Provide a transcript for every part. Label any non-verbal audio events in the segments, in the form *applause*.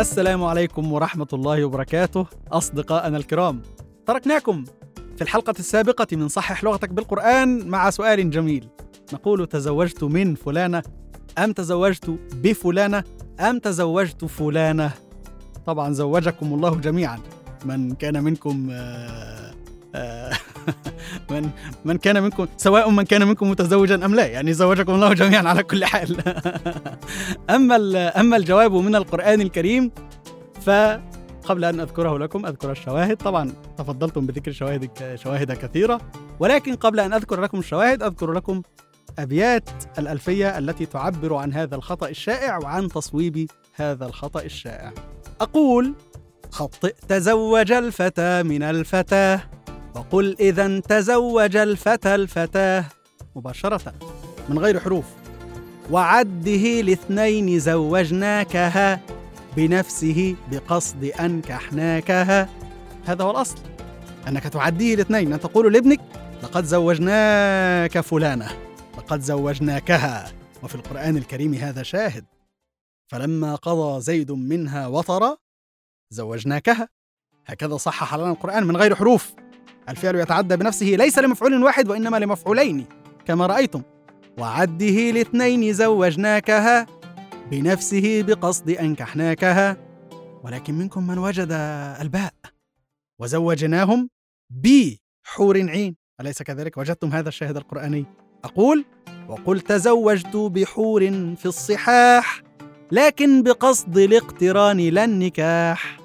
السلام عليكم ورحمة الله وبركاته أصدقائنا الكرام. تركناكم في الحلقة السابقة من صحح لغتك بالقرآن مع سؤال جميل. نقول تزوجت من فلانة أم تزوجت بفلانة أم تزوجت فلانة؟ طبعا زوجكم الله جميعا. من كان منكم آه، آه، من من كان منكم سواء من كان منكم متزوجا أم لا يعني زوجكم الله جميعا على كل حال. *laughs* أما أما الجواب من القرآن الكريم فقبل أن أذكره لكم أذكر الشواهد. طبعا تفضلتم بذكر شواهد شواهد كثيرة ولكن قبل أن أذكر لكم الشواهد أذكر لكم أبيات الألفية التي تعبر عن هذا الخطأ الشائع وعن تصويب هذا الخطأ الشائع. أقول خطئ تزوج الفتى من الفتاة. وقل إذا تزوج الفتى الفتاة مباشرة. من غير حروف. وعده لاثنين زوجناكها بنفسه بقصد أنكحناكها هذا هو الأصل. أنك تعديه لاثنين أن تقول لابنك لقد زوجناك فلانة لقد زوجناكها. وفي القرآن الكريم هذا شاهد. فلما قضى زيد منها وطرا زوجناكها. هكذا صحح لنا القرآن من غير حروف. الفعل يتعدى بنفسه ليس لمفعول واحد وإنما لمفعولين كما رأيتم. وعده لاثنين زوجناكها بنفسه بقصد أنكحناكها. ولكن منكم من وجد الباء. وزوجناهم بحور عين. أليس كذلك؟ وجدتم هذا الشاهد القرآني. أقول وقل تزوجت بحور في الصحاح لكن بقصد الاقتران لا النكاح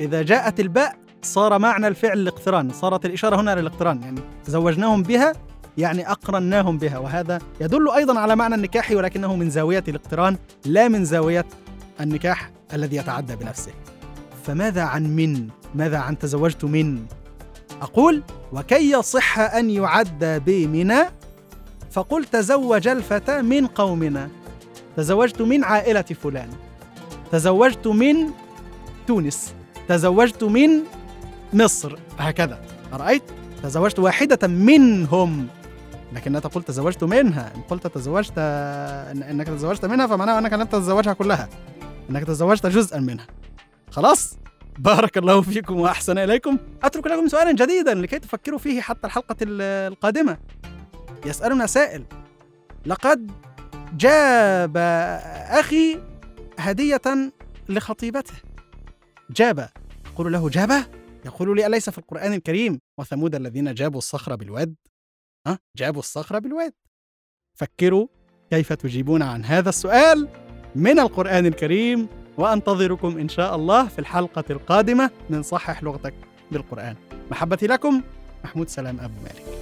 إذا جاءت الباء صار معنى الفعل الاقتران صارت الإشارة هنا للاقتران يعني زوجناهم بها يعني أقرناهم بها وهذا يدل أيضا على معنى النكاح ولكنه من زاوية الاقتران لا من زاوية النكاح الذي يتعدى بنفسه. فماذا عن من؟ ماذا عن تزوجت من؟ أقول وكي يصح أن يعد بمنا فقل تزوج الفتى من قومنا. تزوجت من عائلة فلان. تزوجت من تونس. تزوجت من مصر هكذا. أرأيت؟ تزوجت واحدة منهم. لكنها تقول تزوجت منها. إن قلت تزوجت إنك تزوجت منها فمعناه أنك لم تتزوجها كلها. أنك تزوجت جزءا منها. خلاص؟ بارك الله فيكم وأحسن إليكم. أترك لكم سؤالا جديدا لكي تفكروا فيه حتى الحلقة القادمة. يسألنا سائل. لقد جاب أخي هدية لخطيبته. جاب. أقول له جاب؟ يقول لي أليس في القرآن الكريم؟ وثمود الذين جابوا الصخر بالواد؟ ها؟ جابوا الصخر بالواد. فكروا كيف تجيبون عن هذا السؤال من القرآن الكريم وأنتظركم إن شاء الله في الحلقة القادمة من صحح لغتك بالقرآن. محبتي لكم محمود سلام أبو مالك.